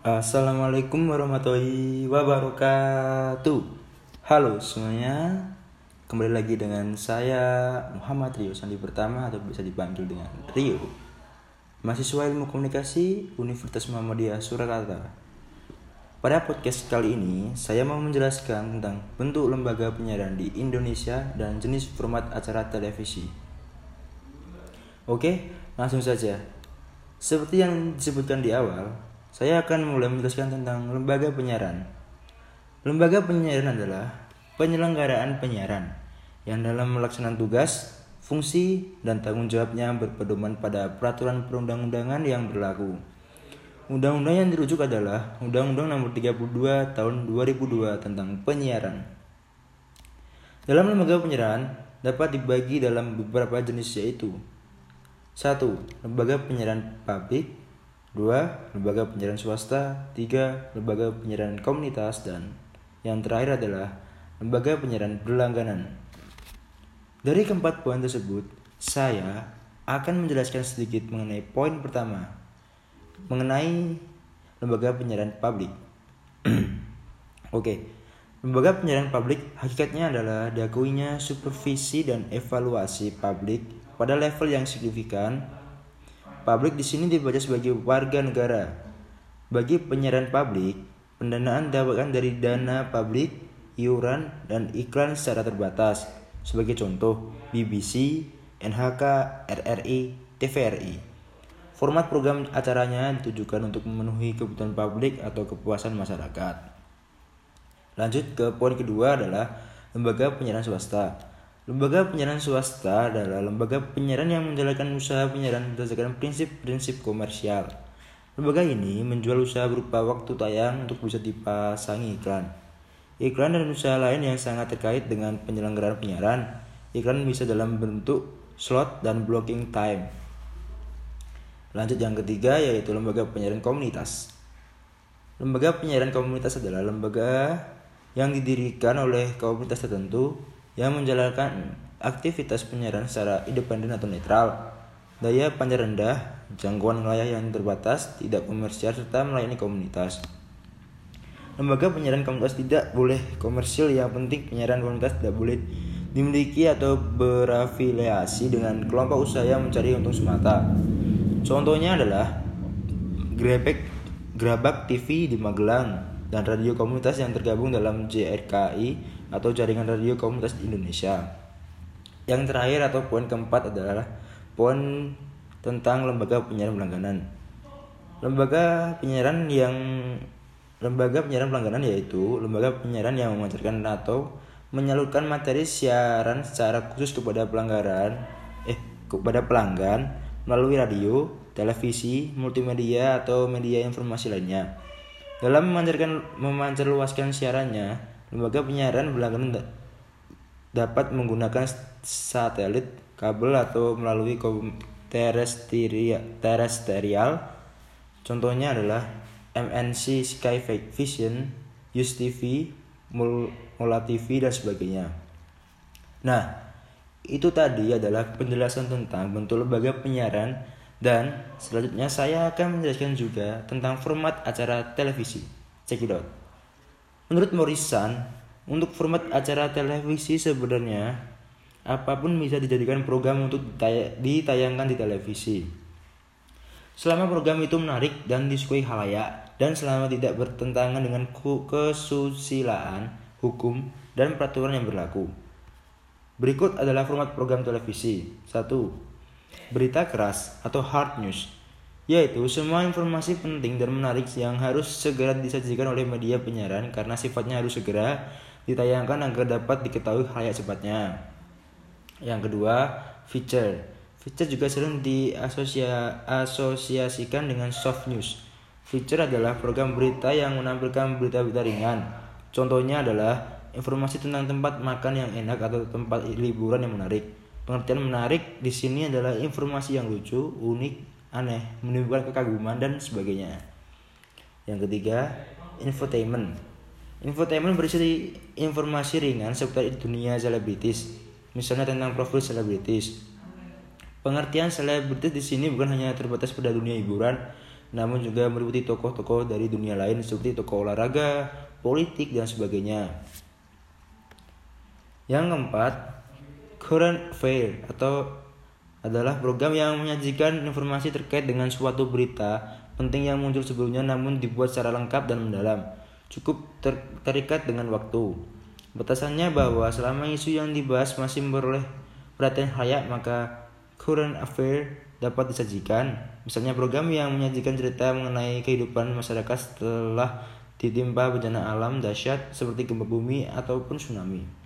Assalamualaikum warahmatullahi wabarakatuh. Halo semuanya. Kembali lagi dengan saya Muhammad Rio Sandi Pertama Atau bisa dipanggil dengan Rio. Mahasiswa Ilmu Komunikasi Universitas Muhammadiyah Surakarta. Pada podcast kali ini Saya mau menjelaskan tentang bentuk lembaga penyiaran di Indonesia Dan jenis format acara televisi. Oke, langsung saja. Seperti yang disebutkan di awal saya akan mulai menjelaskan tentang lembaga penyiaran. Lembaga penyiaran adalah penyelenggaraan penyiaran yang dalam melaksanakan tugas, fungsi, dan tanggung jawabnya berpedoman pada peraturan perundang-undangan yang berlaku. Undang-undang yang dirujuk adalah Undang-Undang Nomor 32 Tahun 2002 tentang penyiaran. Dalam lembaga penyiaran dapat dibagi dalam beberapa jenis yaitu 1. Lembaga penyiaran publik 2. Lembaga penyiaran swasta 3. Lembaga penyiaran komunitas Dan yang terakhir adalah Lembaga penyiaran berlangganan Dari keempat poin tersebut Saya akan menjelaskan sedikit mengenai poin pertama Mengenai Lembaga penyiaran publik Oke Lembaga penyiaran publik hakikatnya adalah diakuinya supervisi dan evaluasi publik pada level yang signifikan Publik di sini dibaca sebagai warga negara. Bagi penyiaran publik, pendanaan didapatkan dari dana publik, iuran, dan iklan secara terbatas. Sebagai contoh, BBC, NHK, RRI, TVRI. Format program acaranya ditujukan untuk memenuhi kebutuhan publik atau kepuasan masyarakat. Lanjut ke poin kedua adalah lembaga penyiaran swasta. Lembaga penyiaran swasta adalah lembaga penyiaran yang menjalankan usaha penyiaran berdasarkan prinsip-prinsip komersial. Lembaga ini menjual usaha berupa waktu tayang untuk bisa dipasangi iklan. Iklan dan usaha lain yang sangat terkait dengan penyelenggaraan penyiaran. Iklan bisa dalam bentuk slot dan blocking time. Lanjut yang ketiga yaitu lembaga penyiaran komunitas. Lembaga penyiaran komunitas adalah lembaga yang didirikan oleh komunitas tertentu yang menjalankan aktivitas penyiaran secara independen atau netral. Daya panjang rendah, jangkauan wilayah yang terbatas, tidak komersial, serta melayani komunitas. Lembaga penyiaran komunitas tidak boleh komersil, yang penting penyiaran komunitas tidak boleh dimiliki atau berafiliasi dengan kelompok usaha yang mencari untung semata. Contohnya adalah Grebek Grabak TV di Magelang dan radio komunitas yang tergabung dalam JRKI atau jaringan radio komunitas Indonesia. Yang terakhir atau poin keempat adalah poin tentang lembaga penyiaran berlangganan. Lembaga penyiaran yang lembaga penyiaran berlangganan yaitu lembaga penyiaran yang memancarkan atau menyalurkan materi siaran secara khusus kepada pelanggaran eh kepada pelanggan melalui radio, televisi, multimedia atau media informasi lainnya. Dalam memancarkan memancarluaskan siarannya, Lembaga penyiaran berlangganan dapat menggunakan satelit, kabel atau melalui terestrial. Contohnya adalah MNC Sky Vision, Use TV, Mula TV dan sebagainya. Nah, itu tadi adalah penjelasan tentang bentuk lembaga penyiaran dan selanjutnya saya akan menjelaskan juga tentang format acara televisi. Check it out. Menurut Morrison, untuk format acara televisi sebenarnya apa pun bisa dijadikan program untuk ditayangkan di televisi. Selama program itu menarik dan disukai halayak dan selama tidak bertentangan dengan kesusilaan, hukum, dan peraturan yang berlaku. Berikut adalah format program televisi. 1. Berita keras atau hard news yaitu semua informasi penting dan menarik yang harus segera disajikan oleh media penyiaran karena sifatnya harus segera ditayangkan agar dapat diketahui halayak cepatnya. Yang kedua, feature. Feature juga sering diasosiasikan dengan soft news. Feature adalah program berita yang menampilkan berita-berita ringan. Contohnya adalah informasi tentang tempat makan yang enak atau tempat liburan yang menarik. Pengertian menarik di sini adalah informasi yang lucu, unik, aneh, menimbulkan kekaguman dan sebagainya. Yang ketiga, infotainment. Infotainment berisi informasi ringan seputar dunia selebritis, misalnya tentang profil selebritis. Pengertian selebritis di sini bukan hanya terbatas pada dunia hiburan, namun juga meliputi tokoh-tokoh dari dunia lain seperti tokoh olahraga, politik, dan sebagainya. Yang keempat, current affair atau adalah program yang menyajikan informasi terkait dengan suatu berita penting yang muncul sebelumnya namun dibuat secara lengkap dan mendalam. Cukup ter terikat dengan waktu. Batasannya bahwa selama isu yang dibahas masih memperoleh perhatian layak maka current affair dapat disajikan. Misalnya program yang menyajikan cerita mengenai kehidupan masyarakat setelah ditimpa bencana alam dahsyat seperti gempa bumi ataupun tsunami.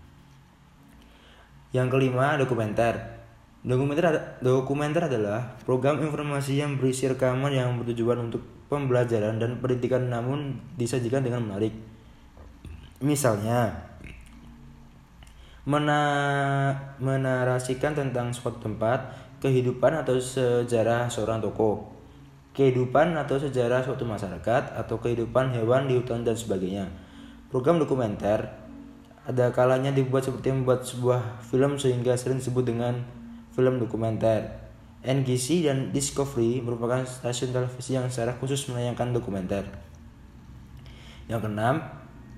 Yang kelima, dokumenter. Dokumenter, dokumenter adalah program informasi yang berisi rekaman yang bertujuan untuk pembelajaran dan pendidikan namun disajikan dengan menarik. Misalnya, mena menarasikan tentang suatu tempat, kehidupan atau sejarah seorang tokoh, kehidupan atau sejarah suatu masyarakat, atau kehidupan hewan di hutan dan sebagainya. Program dokumenter ada kalanya dibuat seperti membuat sebuah film sehingga sering disebut dengan film dokumenter. NGC dan Discovery merupakan stasiun televisi yang secara khusus menayangkan dokumenter. Yang keenam,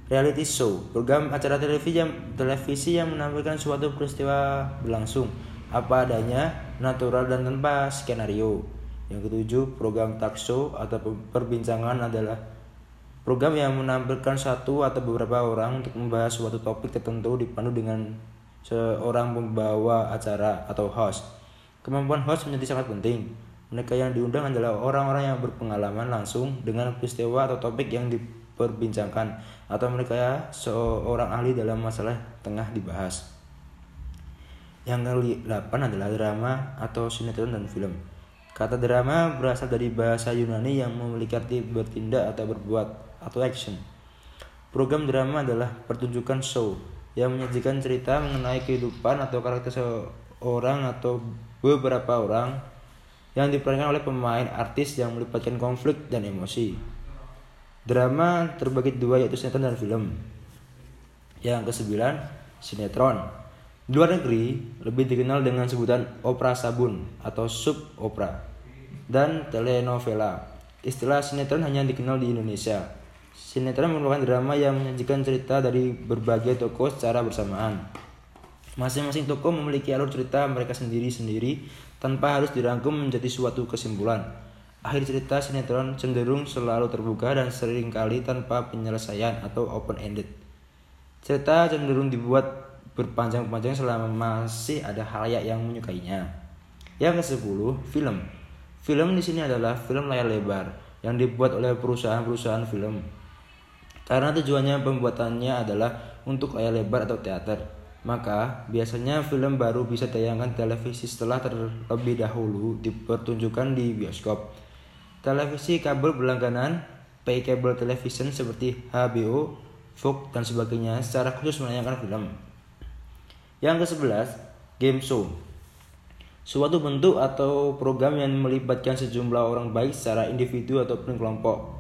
reality show, program acara televisi yang, televisi yang menampilkan suatu peristiwa berlangsung apa adanya, natural dan tanpa skenario. Yang ketujuh, program talk show atau perbincangan adalah program yang menampilkan satu atau beberapa orang untuk membahas suatu topik tertentu dipandu dengan seorang pembawa acara atau host. Kemampuan host menjadi sangat penting. Mereka yang diundang adalah orang-orang yang berpengalaman langsung dengan peristiwa atau topik yang diperbincangkan atau mereka seorang ahli dalam masalah tengah dibahas. Yang ke-8 adalah drama atau sinetron dan film. Kata drama berasal dari bahasa Yunani yang memiliki arti bertindak atau berbuat atau action. Program drama adalah pertunjukan show yang menyajikan cerita mengenai kehidupan atau karakter seorang atau beberapa orang yang diperankan oleh pemain artis yang melibatkan konflik dan emosi. Drama terbagi dua yaitu sinetron dan film. Yang kesembilan, sinetron. Luar negeri lebih dikenal dengan sebutan opera sabun atau sub opera dan telenovela. Istilah sinetron hanya dikenal di Indonesia. Sinetron merupakan drama yang menyajikan cerita dari berbagai tokoh secara bersamaan. Masing-masing tokoh memiliki alur cerita mereka sendiri-sendiri tanpa harus dirangkum menjadi suatu kesimpulan. Akhir cerita sinetron cenderung selalu terbuka dan sering kali tanpa penyelesaian atau open-ended. Cerita cenderung dibuat berpanjang-panjang selama masih ada halayak yang menyukainya. Yang ke-10, film. Film di sini adalah film layar lebar yang dibuat oleh perusahaan-perusahaan film karena tujuannya pembuatannya adalah untuk layar lebar atau teater. Maka biasanya film baru bisa tayangkan televisi setelah terlebih dahulu dipertunjukkan di bioskop. Televisi kabel berlangganan, pay cable television seperti HBO, Fox dan sebagainya secara khusus menayangkan film. Yang ke-11, game show. Suatu bentuk atau program yang melibatkan sejumlah orang baik secara individu ataupun kelompok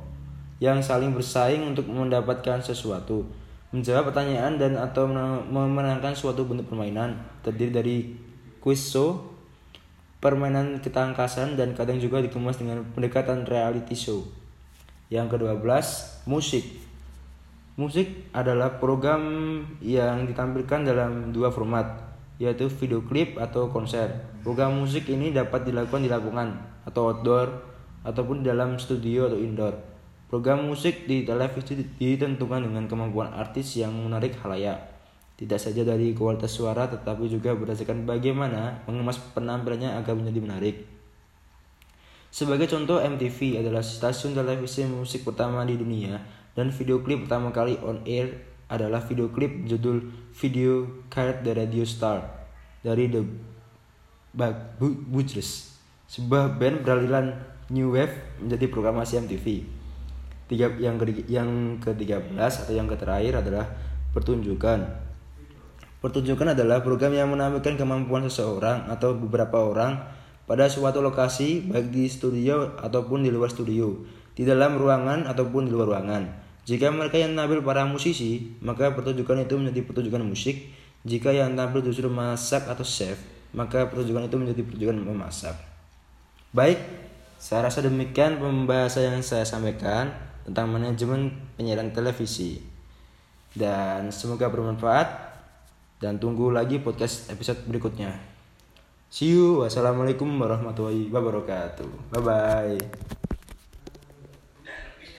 yang saling bersaing untuk mendapatkan sesuatu, menjawab pertanyaan dan atau memenangkan suatu bentuk permainan terdiri dari quiz show, permainan ketangkasan dan kadang juga dikemas dengan pendekatan reality show. Yang ke-12, musik. Musik adalah program yang ditampilkan dalam dua format, yaitu video klip atau konser. Program musik ini dapat dilakukan di lapangan atau outdoor ataupun dalam studio atau indoor. Program musik di televisi ditentukan dengan kemampuan artis yang menarik halayak. Tidak saja dari kualitas suara tetapi juga berdasarkan bagaimana mengemas penampilannya agar menjadi menarik. Sebagai contoh MTV adalah stasiun televisi musik pertama di dunia dan video klip pertama kali on air adalah video klip judul Video Card The Radio Star dari The Butchers, sebuah band beraliran New Wave menjadi programasi MTV tiga yang ke yang ke-13 atau yang terakhir adalah pertunjukan. Pertunjukan adalah program yang menampilkan kemampuan seseorang atau beberapa orang pada suatu lokasi baik di studio ataupun di luar studio, di dalam ruangan ataupun di luar ruangan. Jika mereka yang tampil para musisi, maka pertunjukan itu menjadi pertunjukan musik. Jika yang tampil justru masak atau chef, maka pertunjukan itu menjadi pertunjukan memasak. Baik, Saya rasa demikian pembahasan yang saya sampaikan tentang manajemen penyiaran televisi. Dan semoga bermanfaat dan tunggu lagi podcast episode berikutnya. See you. Wassalamualaikum warahmatullahi wabarakatuh. Bye bye.